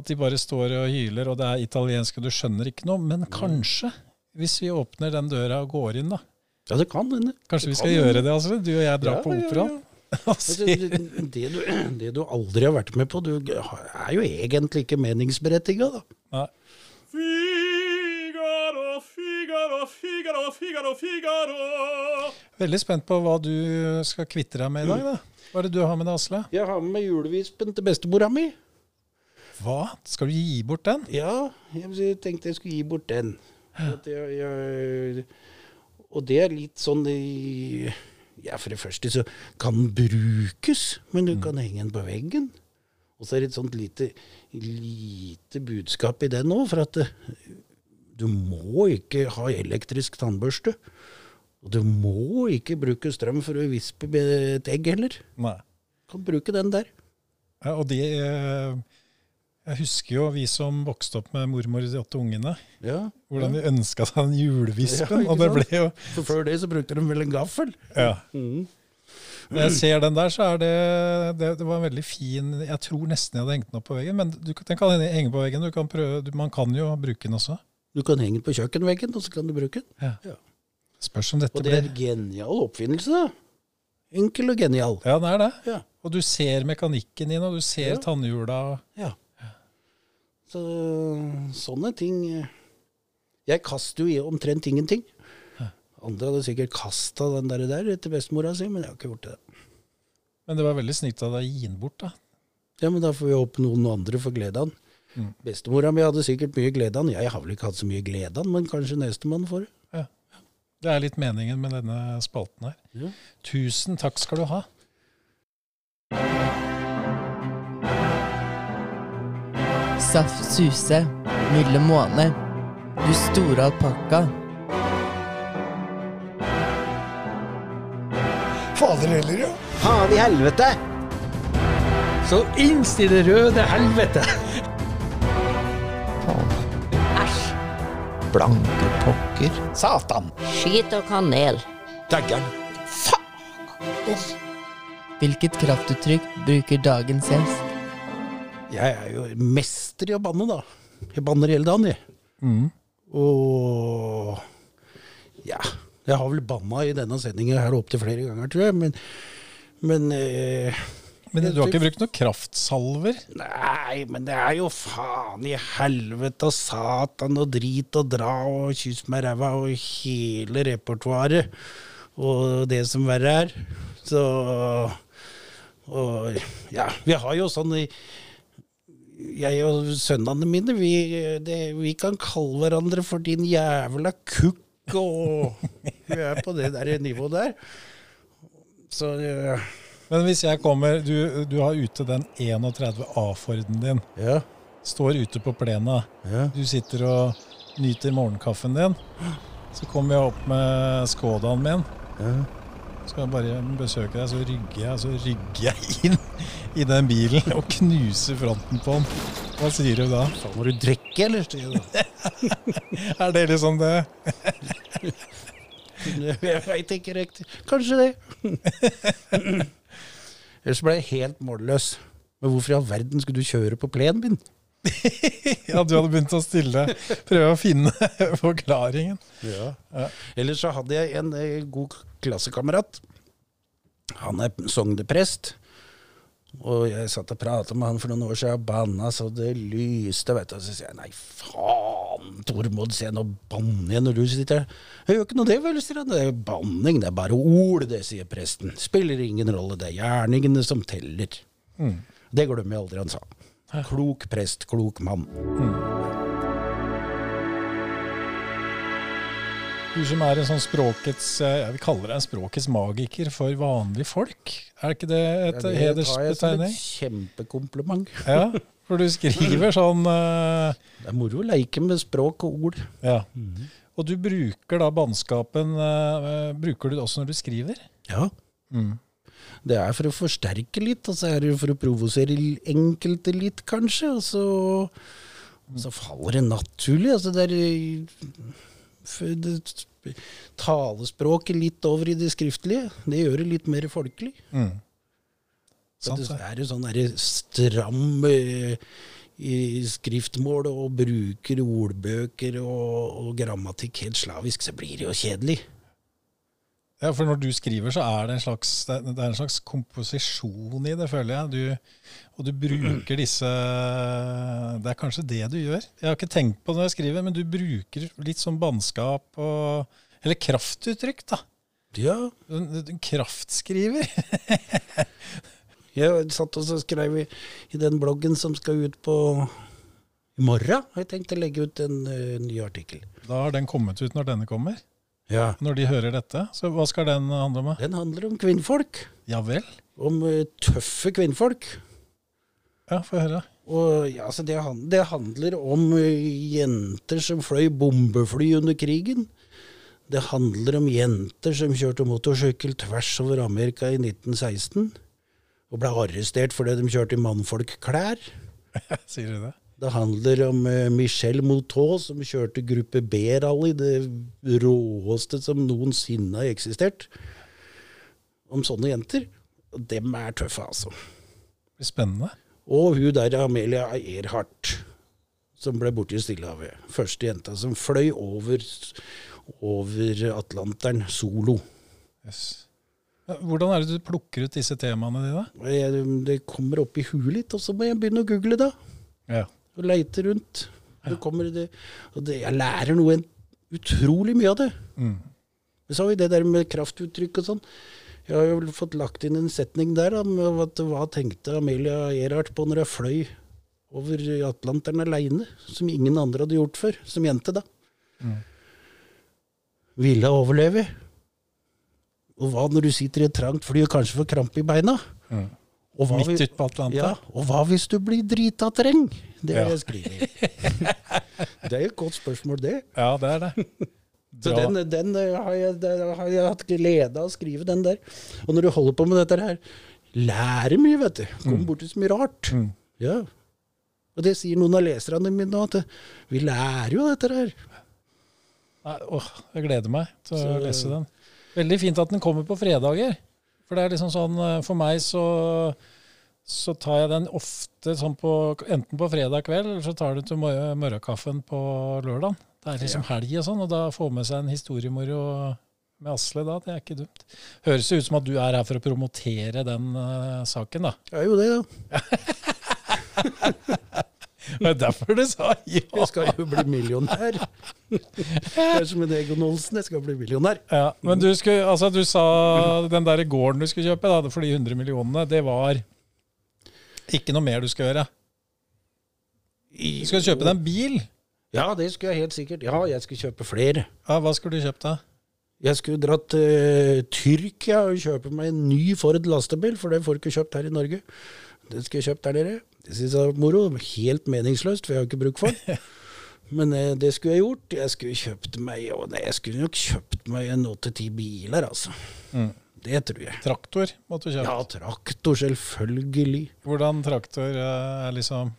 at de bare står og hyler, og det er italiensk, og du skjønner ikke noe. Men kanskje, hvis vi åpner den døra og går inn, da. Ja, det kan hende. Kanskje Det vi skal kan gjøre det, altså. Du og jeg drar Ja, på ja, ja. Altså, det, det, du, det du aldri har vært med på, du er jo egentlig ikke meningsberettiga, da. Nei. Figaro, Figaro, Figaro, Figaro. Veldig spent på hva du skal kvitte deg med i dag. da. Hva er det du har med deg, Asle? Jeg har med meg julevispen til bestemora mi. Hva? Skal du gi bort den? Ja, jeg tenkte jeg skulle gi bort den. At jeg, jeg, og det er litt sånn Ja, for det første så kan den brukes, men du kan henge den på veggen. Og så er det et sånt lite, lite budskap i den òg, for at du må ikke ha elektrisk tannbørste. Og du må ikke bruke strøm for å vispe et egg heller. Nei. Du kan bruke den der. Ja, og de eh, Jeg husker jo vi som vokste opp med mormor og de åtte ungene. Ja, Hvordan de ønska seg den julevispen. Ja, og det ble jo For før det så brukte de vel en gaffel. ja. Når jeg ser den der, så er det, det Det var en veldig fin Jeg tror nesten jeg hadde hengt den opp på veggen, men du, den kan henge på veggen. Du kan prøve, man kan jo bruke den også. Du kan henge den på kjøkkenveggen, og så kan du bruke den. Ja. Spørs om dette Og det er en genial oppfinnelse, da. Enkel og genial. Ja, det er det. Ja. Og du ser mekanikken din, og du ser Ja. tannhjula. ja. Så sånne ting eh, Jeg kaster jo i omtrent ingenting. Andre hadde sikkert kasta den der, der til bestemora si, men jeg har ikke gjort det. Men det var veldig snilt av deg å gi den bort, da. Ja, men da får vi håpe noen andre får glede av den. Mm. Bestemora mi hadde sikkert mye glede av den. Jeg har vel ikke hatt så mye glede av den, men kanskje nestemann får det. Det er litt meningen med denne spalten her. Ja. Tusen takk skal du ha. Saft Suse, Milde Måne, Du store alpakka, Fader heller, ja. Faen i helvete! Så innstill det røde helvete. Blanke pokker. Satan. Skit og kanel. Daggeren. Hvilket kraftuttrykk bruker dagens gjest? Jeg er jo mester i å banne, da. Jeg banner hele dagen, jeg. Mm. Og ja, jeg har vel banna i denne sendinga her opptil flere ganger, tror jeg. Men, men eh, Men du har ikke brukt noen kraftsalver? Nei, men det er jo faen i helvete og satan og drit og dra og kyss meg ræva og hele repertoaret. Og det som verre er. Så Og ja, vi har jo sånn jeg og sønnene mine, vi, det, vi kan kalle hverandre for din jævla kukk, og vi er på det der nivået der. Så Men hvis jeg kommer Du, du har ute den 31 A-Forden din. ja. Står ute på plena. ja. Du sitter og nyter morgenkaffen din. Så kommer jeg opp med Skodaen min. ja. Skal jeg bare besøke deg, så rygger jeg, så rygger jeg inn i den bilen og knuser fronten på den. Hva sier du da? Faen, må du drikke, eller? sier jeg da. Er det liksom det? Jeg veit ikke riktig. Kanskje det. Ellers ble jeg helt målløs. Men hvorfor i all verden skulle du kjøre på plenen min? Ja, du hadde begynt å stille. Prøve å finne forklaringen. Ja. Ja. Ellers så hadde jeg en eh, god klassekamerat. Han er sogneprest. Og jeg satt og pratet med han for noen år siden og banna så det lyste. vet du. Og så sier jeg nei, faen, Tormod, se nå banner jeg når du sitter her. Jeg gjør ikke noe det, vel, sier han. Det er banning, det er bare ord, det, sier presten. Spiller ingen rolle, det er gjerningene som teller. Det glemmer jeg aldri han sa. Klok prest, klok mann. Du som er en sånn språkets eh, Jeg vil kalle deg en språkets magiker for vanlige folk. Er ikke det et Ja, det tar jeg som et kjempekompliment. Ja, for du skriver sånn uh, Det er moro å leke med språk og ord. Ja. Og du bruker da bannskapen uh, Bruker du det også når du skriver? Ja. Mm. Det er for å forsterke litt, og så er det for å provosere enkelte litt, kanskje. Og så, så faller det naturlig. Altså det er talespråket litt over i det skriftlige. Det gjør det litt mer folkelig. Mm. Sant det er jo sånn derre stram eh, i skriftmål og bruker ordbøker og, og grammatikk helt slavisk, så blir det jo kjedelig. Ja, for når du skriver, så er det en slags, det er en slags komposisjon i det, føler jeg. Du, og du bruker disse Det er kanskje det du gjør. Jeg har ikke tenkt på det når jeg skriver, men du bruker litt sånn bannskap og Eller kraftuttrykk, da. Ja, Du, du kraftskriver. Jeg satt og skrev i, i den bloggen som skal ut på i morgen. Har jeg tenkt å legge ut en uh, ny artikkel. Da har den kommet ut når denne kommer. Ja. Når de hører dette. Så hva skal den handle om? Den handler om kvinnfolk. Ja vel? Om uh, tøffe kvinnfolk. Ja, få høre. Og ja, altså det, det handler om uh, jenter som fløy bombefly under krigen. Det handler om jenter som kjørte motorsykkel tvers over Amerika i 1916. Og ble arrestert fordi de kjørte i mannfolkklær. Sier du det? Det handler om eh, Michel Moutot, som kjørte gruppe B-rally, det råeste som noensinne har eksistert. Om sånne jenter. Og dem er tøffe, altså. Spennende. Og hun der Amelia Earhart, som ble borte i Stillehavet. Første jenta som fløy over, over Atlanteren solo. Yes. Hvordan er det du plukker ut disse temaene dine? Det kommer opp i huet litt, og så må jeg begynne å google, da. Ja. Og leite rundt. Ja. kommer det, og det, jeg lærer noe en- utrolig mye av det. Mm. Så har vi det der med kraftuttrykk og sånn. Jeg har jo fått lagt inn en setning der om hva tenkte Amelia Earhart på når jeg fløy over Atlanteren aleine, som ingen andre hadde gjort før, som jente, da. Ville hun overleve? Og hva når du sitter i et trangt fly og kanskje får krampe i beina? Mm. Og Midt ute på Atlanta? ja, og hva hvis du blir drita treng? Det har Ja. jeg skrevet. det er et godt spørsmål, det. Ja, det er det. Så den, den eh, har, jeg, den har jeg hatt glede av å skrive, den der. Og når du holder på med dette her, lærer mye, vet du. Kommer borti så mye rart. Mm. Ja. Og det sier noen av leserne mine nå, at vi lærer jo dette her. Nei, åh, jeg gleder meg til å lese den. Veldig fint at den kommer på fredager. For det er liksom sånn, eh, for meg så, så tar jeg den ofte sånn på, enten på fredag kveld, eller så tar du til mor- morgenkaffen på lørdag. Det er liksom helg og sånn, og da få med seg en historiemoro med Asle da, det er ikke dumt. Høres det ut som at du er her for å promotere den uh, saken da. Det er jo det, da. Det er derfor du sa ja. Jeg skal jo bli millionær. Det er som en Egon Olsen, jeg skal bli millionær. Ja, men du, skulle, altså, du sa den der gården du skulle kjøpe da, for de 100 millionene, det var ikke noe mer du skal gjøre. Du skal kjøpe deg en bil. Ja, det skulle jeg helt sikkert. Ja, jeg skulle kjøpe flere. Ja, hva skulle du kjøpt da? Jeg skulle dratt til Tyrkia og kjøpe meg en ny Ford lastebil, for det får du ikke kjøpt her i Norge. Det skulle jeg kjøpt der nede. Det synes jeg var moro. Helt meningsløst, for jeg har ikke bruk for den. Men eh, det skulle jeg gjort. Jeg skulle kjøpt meg å, nei, jeg skulle nok kjøpt meg en åtte-ti biler, altså. Mm. Det tror jeg. Traktor måtte du kjøpt? Ja, traktor, selvfølgelig. Hvordan traktor eh, er liksom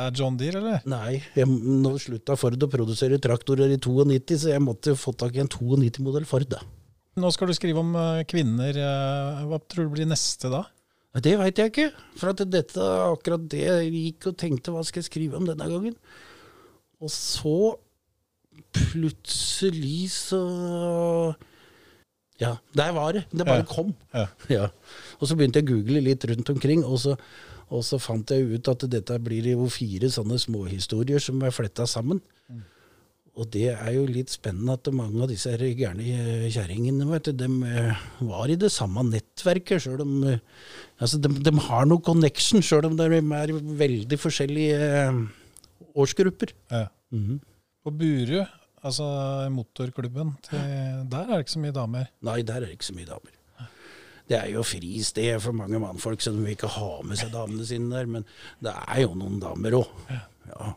Er John Deere, eller? Nei, jeg, nå slutta Ford å produsere traktorer i 92, så jeg måtte få tak i en 92-modell Ford. da. Nå skal du skrive om eh, kvinner. eh, Hva tror du blir neste da? Det veit jeg ikke. For at dette, akkurat det jeg gikk og tenkte hva skal jeg skrive om denne gangen. Og så plutselig så Ja, der var det. Det bare Ja. kom. Ja. Ja. Og så begynte jeg å google litt rundt omkring, og så, og så fant jeg ut at dette blir jo fire sånne småhistorier som er fletta sammen. Og det er jo litt spennende at mange av disse gærne eh, kjerringene vet du, de eh, var i det samme nettverket, Selv om eh, altså de, de har noe connection, sjøl om de er veldig forskjellige årsgrupper. Ja. Mhm. På Buru, altså motorklubben, til, der er det ikke så mye damer. Nei, der er det ikke så mye damer. Det er jo fristed for mange mannfolk, så de vil ikke ha med seg damene sine der. Men det er jo noen damer òg. Ja. Ja.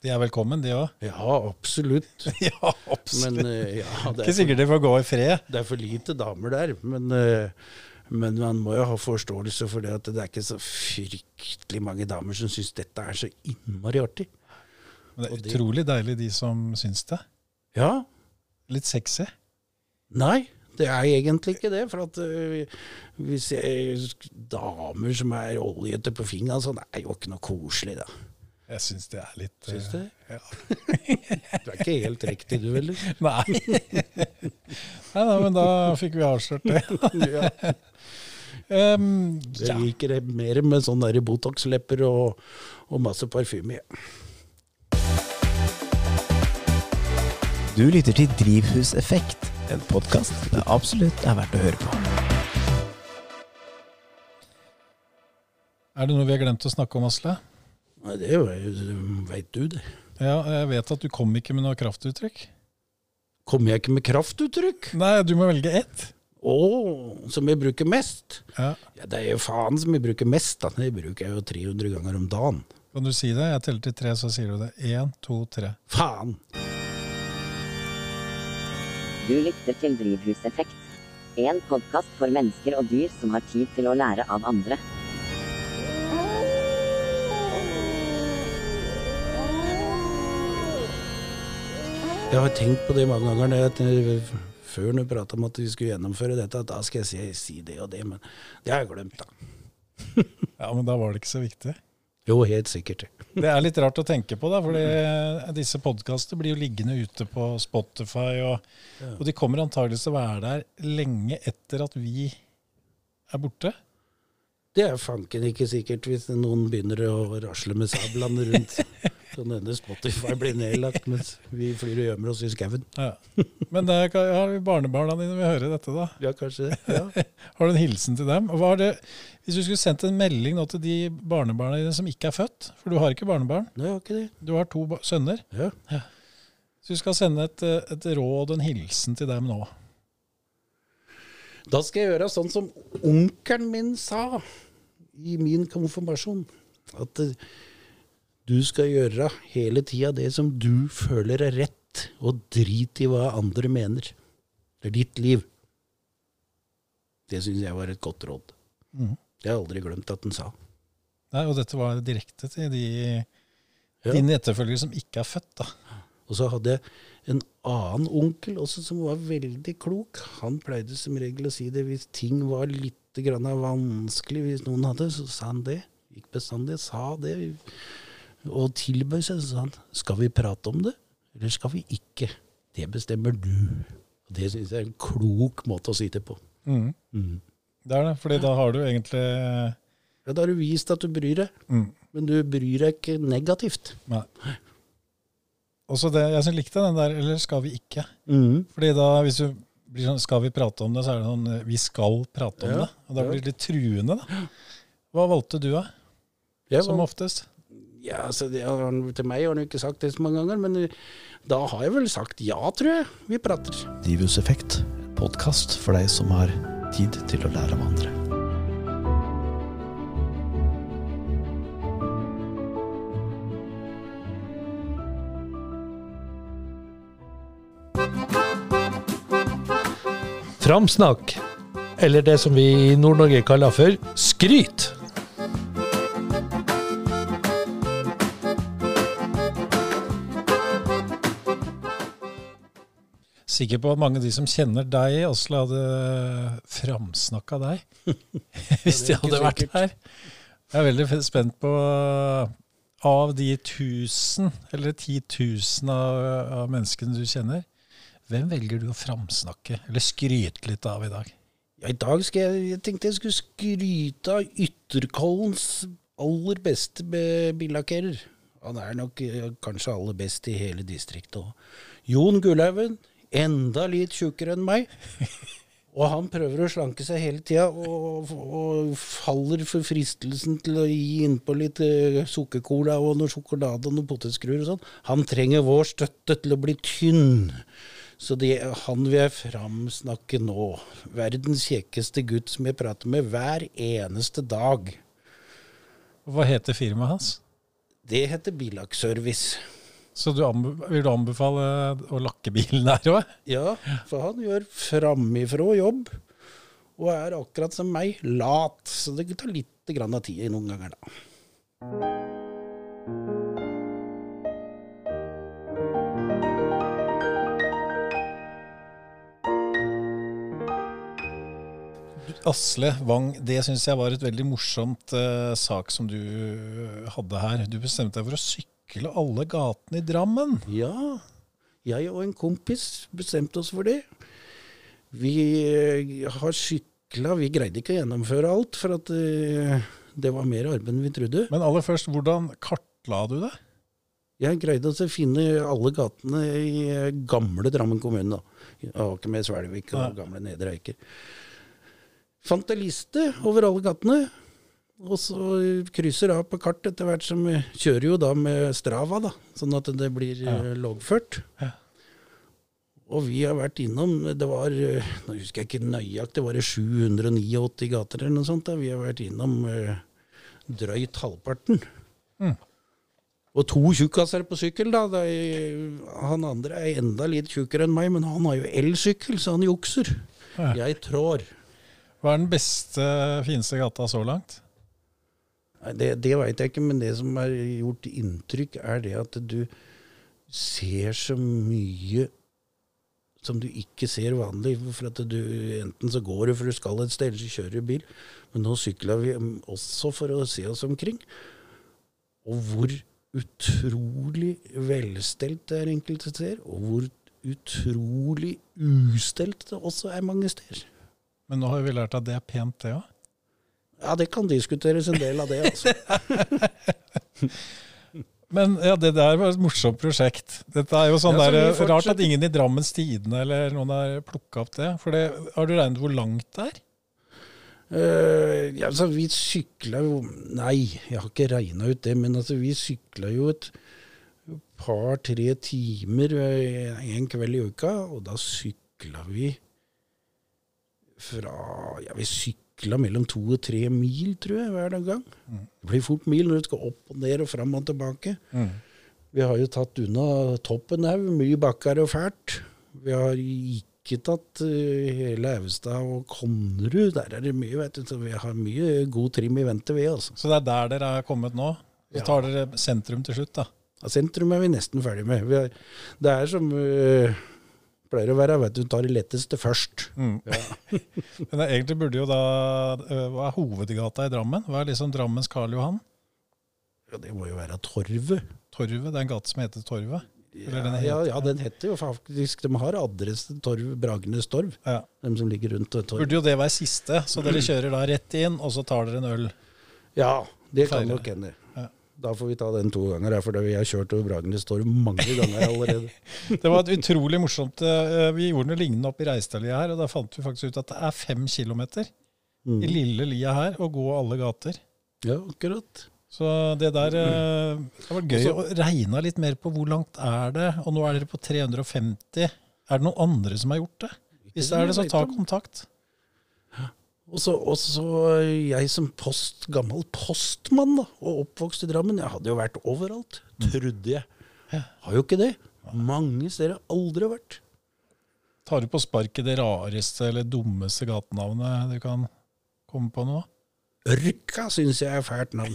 De er velkommen, de òg. ja, absolutt. Ja, absolutt. Men eh, ja, det ikke er, for, sikkert de får gå i fred. det er for lite damer der. Men, eh, men man må jo ha forståelse for det at det er ikke så fryktelig mange damer som syns dette er så innmari artig. Men det er det- utrolig deilig, de som syns det. Ja, Litt sexy. Nei, det er egentlig ikke det. For at uh, hvis jeg, damer som er oljete på fingeren, sånn, er jo ikke noe koselig, da. Jeg syns det er litt Syns du eh, det? Ja. Du er ikke helt riktig, du heller. Nei. nei, da, men da fikk vi avslørt det. Ja. Um, Jeg liker det mer med sånne Botox-lepper og, og masse parfyme. Du lytter til Drivhuseffekt, en podkast det absolutt er verdt å høre på. Er det noe vi har glemt å snakke om, Asle? Nei, det veit du, det. Ja, jeg vet at du kom ikke med noe kraftuttrykk. Kommer jeg ikke med kraftuttrykk? Nei, du må velge ett. Å, som jeg bruker mest? Ja. Ja, Det er jo faen som jeg bruker mest, da. Det bruker jeg jo 300 ganger om dagen. Kan du si det? Jeg teller til tre, så sier du det. Én, to, tre. Faen! Du lytter til Drivhuseffekt. En podkast for mennesker og dyr som har tid til å lære av andre. Jeg har tenkt på det mange ganger jeg, før når vi prata om at vi skulle gjennomføre dette, at da skal jeg si, si det og det, men det har jeg glemt, da. Ja, men da var det ikke så viktig. Jo, helt sikkert. Det er litt rart å tenke på, da, fordi disse podkastene blir jo liggende ute på Spotify, og, og de kommer antageligvis til å være der lenge etter at vi er borte. Det er fanken ikke sikkert hvis noen begynner å rasle med sablene rundt. Så denne Spotify blir nedlagt mens vi flyr og gjemmer oss i skauen. Ja. Men det er, ja, barnebarna dine vil høre dette, da. Ja, kanskje. Ja. Har du en hilsen til dem? Det, hvis du skulle sendt en melding nå til de barnebarna dine som ikke er født, for du har ikke barnebarn, Nei, jeg har ikke det. du har to sønner, Ja. så du skal sende et, eh, et råd og en hilsen til dem nå. Da skal jeg gjøre sånn som onkelen min sa i min konfirmasjon. At eh, du skal gjøre hele tida det som du føler er rett, og drit i hva andre mener. Det er ditt liv. Det syns jeg var et godt råd. Mm. Det har jeg aldri glemt at den sa. Nei, og dette var direkte til de, Ja. dine etterfølgere som ikke er født, da. Og så hadde jeg annen onkel også som var veldig klok. Han pleide som regel å si det hvis ting var litt grann vanskelig, hvis noen hadde, så sa han det. Gikk bestandig sa det. Og tilbød seg, så sa han skal vi prate om det, eller skal vi ikke? Det bestemmer du. Og Det syns jeg er en klok måte å si det på. Mm. Mm. Det er det, fordi da har du egentlig Ja, Da har du vist at du bryr deg, mm, men du bryr deg ikke negativt. Nei. Også det, jeg likte den der, eller skal vi ikke? Mm. Fordi da, hvis du blir sånn, skal vi prate om det, så er det sånn, vi skal prate om Ja, det. Og da blir det litt truende, da. Hva valgte du, da? Jeg Som oftest? Ja, altså, det Til meg har han jo ikke sagt det så mange ganger, men eh, da har jeg vel sagt ja, tror jeg. Vi prater. Divus Effekt, podkast for deg som har tid til å lære av andre. framsnakk, eller det som vi i Nord-Norge kaller for skryt. Sikker på at mange av de som kjenner deg, Asle, hadde framsnakka deg hvis de hadde vært her. Jeg er veldig spent på av de tusen, eller titusen av, av menneskene du kjenner, hvem velger du å framsnakke, eller skryte litt av i dag? Ja, I dag skal jeg, jeg tenkte jeg skulle skryte av Ytterkollens aller beste be- billakkerer. Han er nok eh, kanskje aller best i hele distriktet òg. Jon Gullhaugen, enda litt tjukkere enn meg. Og han prøver å slanke seg hele tida, og, og faller for fristelsen til å gi innpå litt eh, sukkercola og noe sjokolade og noen potetskruer og sånn. Han trenger vår støtte til å bli tynn. Så det, han vil jeg framsnakke nå. Verdens kjekkeste gutt som jeg prater med hver eneste dag. Hva heter firmaet hans? Det heter Bilakkservice. Så du vil du anbefale å lakke bilen der òg? Ja, for han gjør framifrå jobb. Og er akkurat som meg, lat. Så det tar litt grann av tid noen ganger, da. Asle Wang, det syns jeg var et veldig morsomt uh, sak som du hadde her. Du bestemte deg for å sykle alle gatene i Drammen. Ja, jeg og en kompis bestemte oss for det. Vi uh, har sykla Vi greide ikke å gjennomføre alt, for at uh, det var mer arbeid enn vi trodde. Men aller først, hvordan kartla du det? Jeg greide å finne alle gatene i eh, gamle Drammen kommune. da. Ikke med Svelvik og gamle Nedre Eiker. Fant en liste over alle gatene, og så krysser av på kart etter hvert som vi kjører jo da med Strava, da, sånn at det blir Ja. eh, loggført. Ja. Og vi har vært innom Det var eh, Nå husker jeg ikke nøyaktig, var det 789 gater eller noe sånt? da. Vi har vært innom eh, drøyt halvparten. Mm. Og to tjukkaser på sykkel, da. Er, han andre er enda litt tjukkere enn meg, men han har jo elsykkel, så han jukser. Ja. Jeg trår. Hva er den beste, fineste gata så langt? Det det veit jeg ikke, men det som har gjort inntrykk, er det at du ser så mye som du ikke ser vanlig. For at du, enten så går du for du skal et sted, eller så kjører du bil. Men nå sykla vi også for å se oss omkring. Og hvor utrolig velstelt det er enkelte steder, og hvor utrolig ustelt det også er mange steder. Men nå har vi lært at det er pent, det òg. Ja, det kan diskuteres en del av det, altså. Men ja, det der var et morsomt prosjekt. Dette er jo sånn Ja, der, vi Rart at ingen i Drammens Tidende eller noen har plukka opp det. For det, har du regnet hvor langt det er? Uh, ja, altså, vi sykla jo Nei, jeg har ikke regna ut det, men altså, vi sykla jo et par-tre timer eh, en kveld i uka, og da sykla vi fra Ja, vi sykla mellom to og tre mil, tror jeg, hver gang. Det blir fort mil når du skal opp og ned og fram og tilbake. Vi har jo tatt unna toppen her, mye bakker og fælt. Vi har ikke tatt uh, hele Austad og Konnerud. Der er det mye, vet du. Så vi har mye god trim i vente, vi, altså. Så det er der dere er kommet nå? Så tar dere sentrum til slutt, da. Ja, sentrum er vi nesten ferdig med. Har, det er som eh, pleier å være, vet du, tar det letteste først. Men egentlig burde jo da øh, Hva er hovedgata i Drammen? Hva er liksom Drammens Karl Johan? Ja, det må jo være Torvet. Torvet? Det er en gate som heter Torvet? Eller den Ja, heter- ja, ja, den heter jo faktisk De har adresse Torv, Bragernes Torv, Ja. de som ligger rundt eh, Torv. Burde jo det være siste, så dere kjører da rett inn, og så tar dere en øl. Ja, det kan nok hende. Da får vi ta den to ganger, for vi har kjørt over Bragernes Torv mange ganger allerede. Det var et utrolig morsomt øh, Vi gjorde noe lignende oppe i Reistadlia her, og da fant vi faktisk ut at det er fem kilometer Mm. i lille lia her å gå alle gater. Ja, akkurat. Så det der mm. Det var gøy å regne litt mer på hvor langt er det, og nå er dere på 350. Er det noen andre som har gjort det? Hvis det er det, så ta kontakt. Og så, og så jeg som post, gammel postmann da, og oppvokst i Drammen, jeg hadde jo vært overalt, trodde jeg. Har jo ikke det. Mange steder har jeg aldri vært. Tar du på sparket det rareste eller dummeste gatenavnet du kan komme på nå? Ørka syns jeg er fælt navn.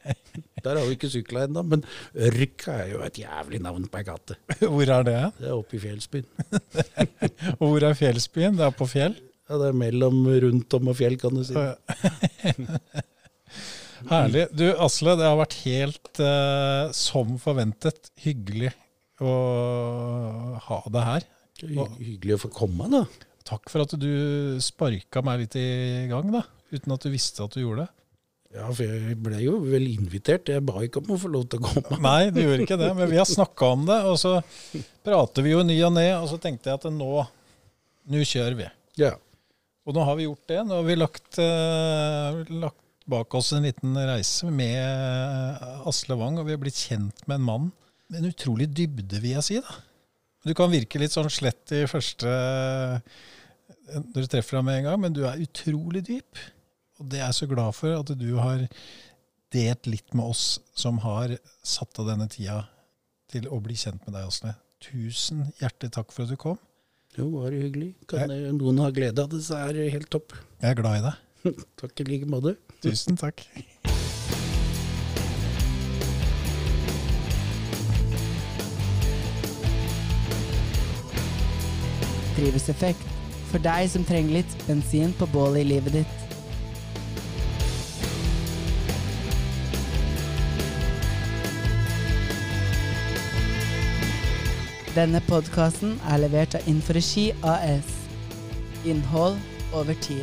Der har vi ikke sykla ennå, men Ørka er jo et jævlig navn på ei gate. Hvor er det? Det er oppe i fjellsbyen. Og hvor er fjellsbyen? Det er på fjell? Ja, det er mellom rundt om og fjell, kan du si. Herlig. Du, Asle, det har vært helt eh, som forventet hyggelig å ha deg her. Hy- Hyggelig å få komme, da. Takk for at du sparka meg litt i gang, da. Uten at du visste at du gjorde det. Ja, for jeg ble jo vel invitert. Jeg ba ikke om å få lov til å komme. Nei, du gjorde ikke det, men vi har snakka om det. Og så prater vi jo ny og ne, og så tenkte jeg at nå, nå kjører vi. Ja. Og nå har vi gjort det. Nå har vi lagt, eh, lagt bak oss en liten reise med eh, Asle Wang, og vi har blitt kjent med en mann med en utrolig dybde, vil jeg si. da. Du kan virke litt sånn slett i første når du treffer ham med en gang, men du er utrolig dyp. Og det er jeg så glad for at du har delt litt med oss som har satt av denne tida til å bli kjent med deg, Asle. Tusen hjertelig takk for at du kom. Jo, bare hyggelig. Kan jeg, noen ha glede av det, så er det helt topp. Jeg er glad i deg. Takk i like måte. Tusen takk. Drivhuseffekt. For deg som trenger litt bensin på bålet i livet ditt. Denne podkasten er levert av Inforegi AS. Innhold over tid.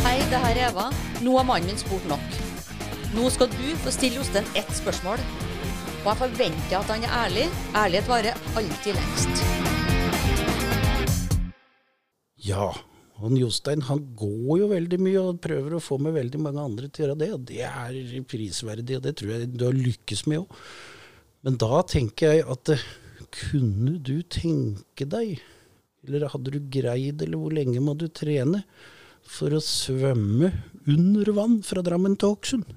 Hei, det her er Eva. Nå har mannen min spurt nok. Nå skal du få stille Jostein ett spørsmål. Og jeg forventer at han er ærlig. Ærlighet varer alltid lengst. Ja. Han Jostein han går jo veldig mye og prøver å få med veldig mange andre til å gjøre det. Og det er prisverdig, og det tror jeg du har lykkes med òg. Men da tenker jeg at eh, kunne du tenke deg, eller hadde du greid, eller hvor lenge må du trene for å svømme under vann fra Drammen til Hokksund?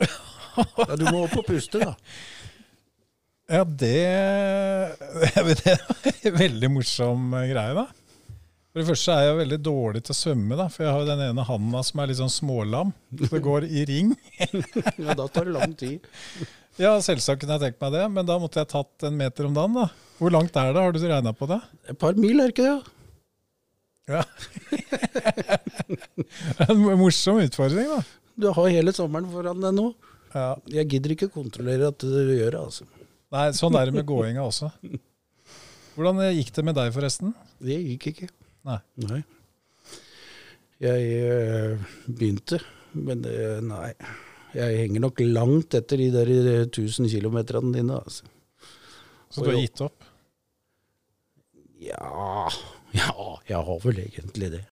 Ja, du må opp og puste, da. Ja, det, det er en veldig morsom greie, da. For det første er jeg veldig dårlig til å svømme, da, for jeg har jo den ene handa som er litt sånn smålam. Så det går i ring. Ja, da tar det lang tid. Ja, selvsagt kunne jeg tenkt meg det, men da måtte jeg tatt en meter om dagen, da. Hvor langt er det, har du regna på det? Et par mil, er ikke det? Ja. en morsom utfordring, da. Du har hele sommeren foran deg nå. Ja. Jeg gidder ikke kontrollere at du gjør det, altså. Nei, sånn er det med gåinga også. Hvordan gikk det med deg, forresten? Det gikk ikke. Nei. Nei. Jeg eh, begynte, men det, nei. Jeg henger nok langt etter de der eh, 1000 kilometerne dine, altså. Så du har gitt opp? Ja, ja, jeg har vel egentlig det.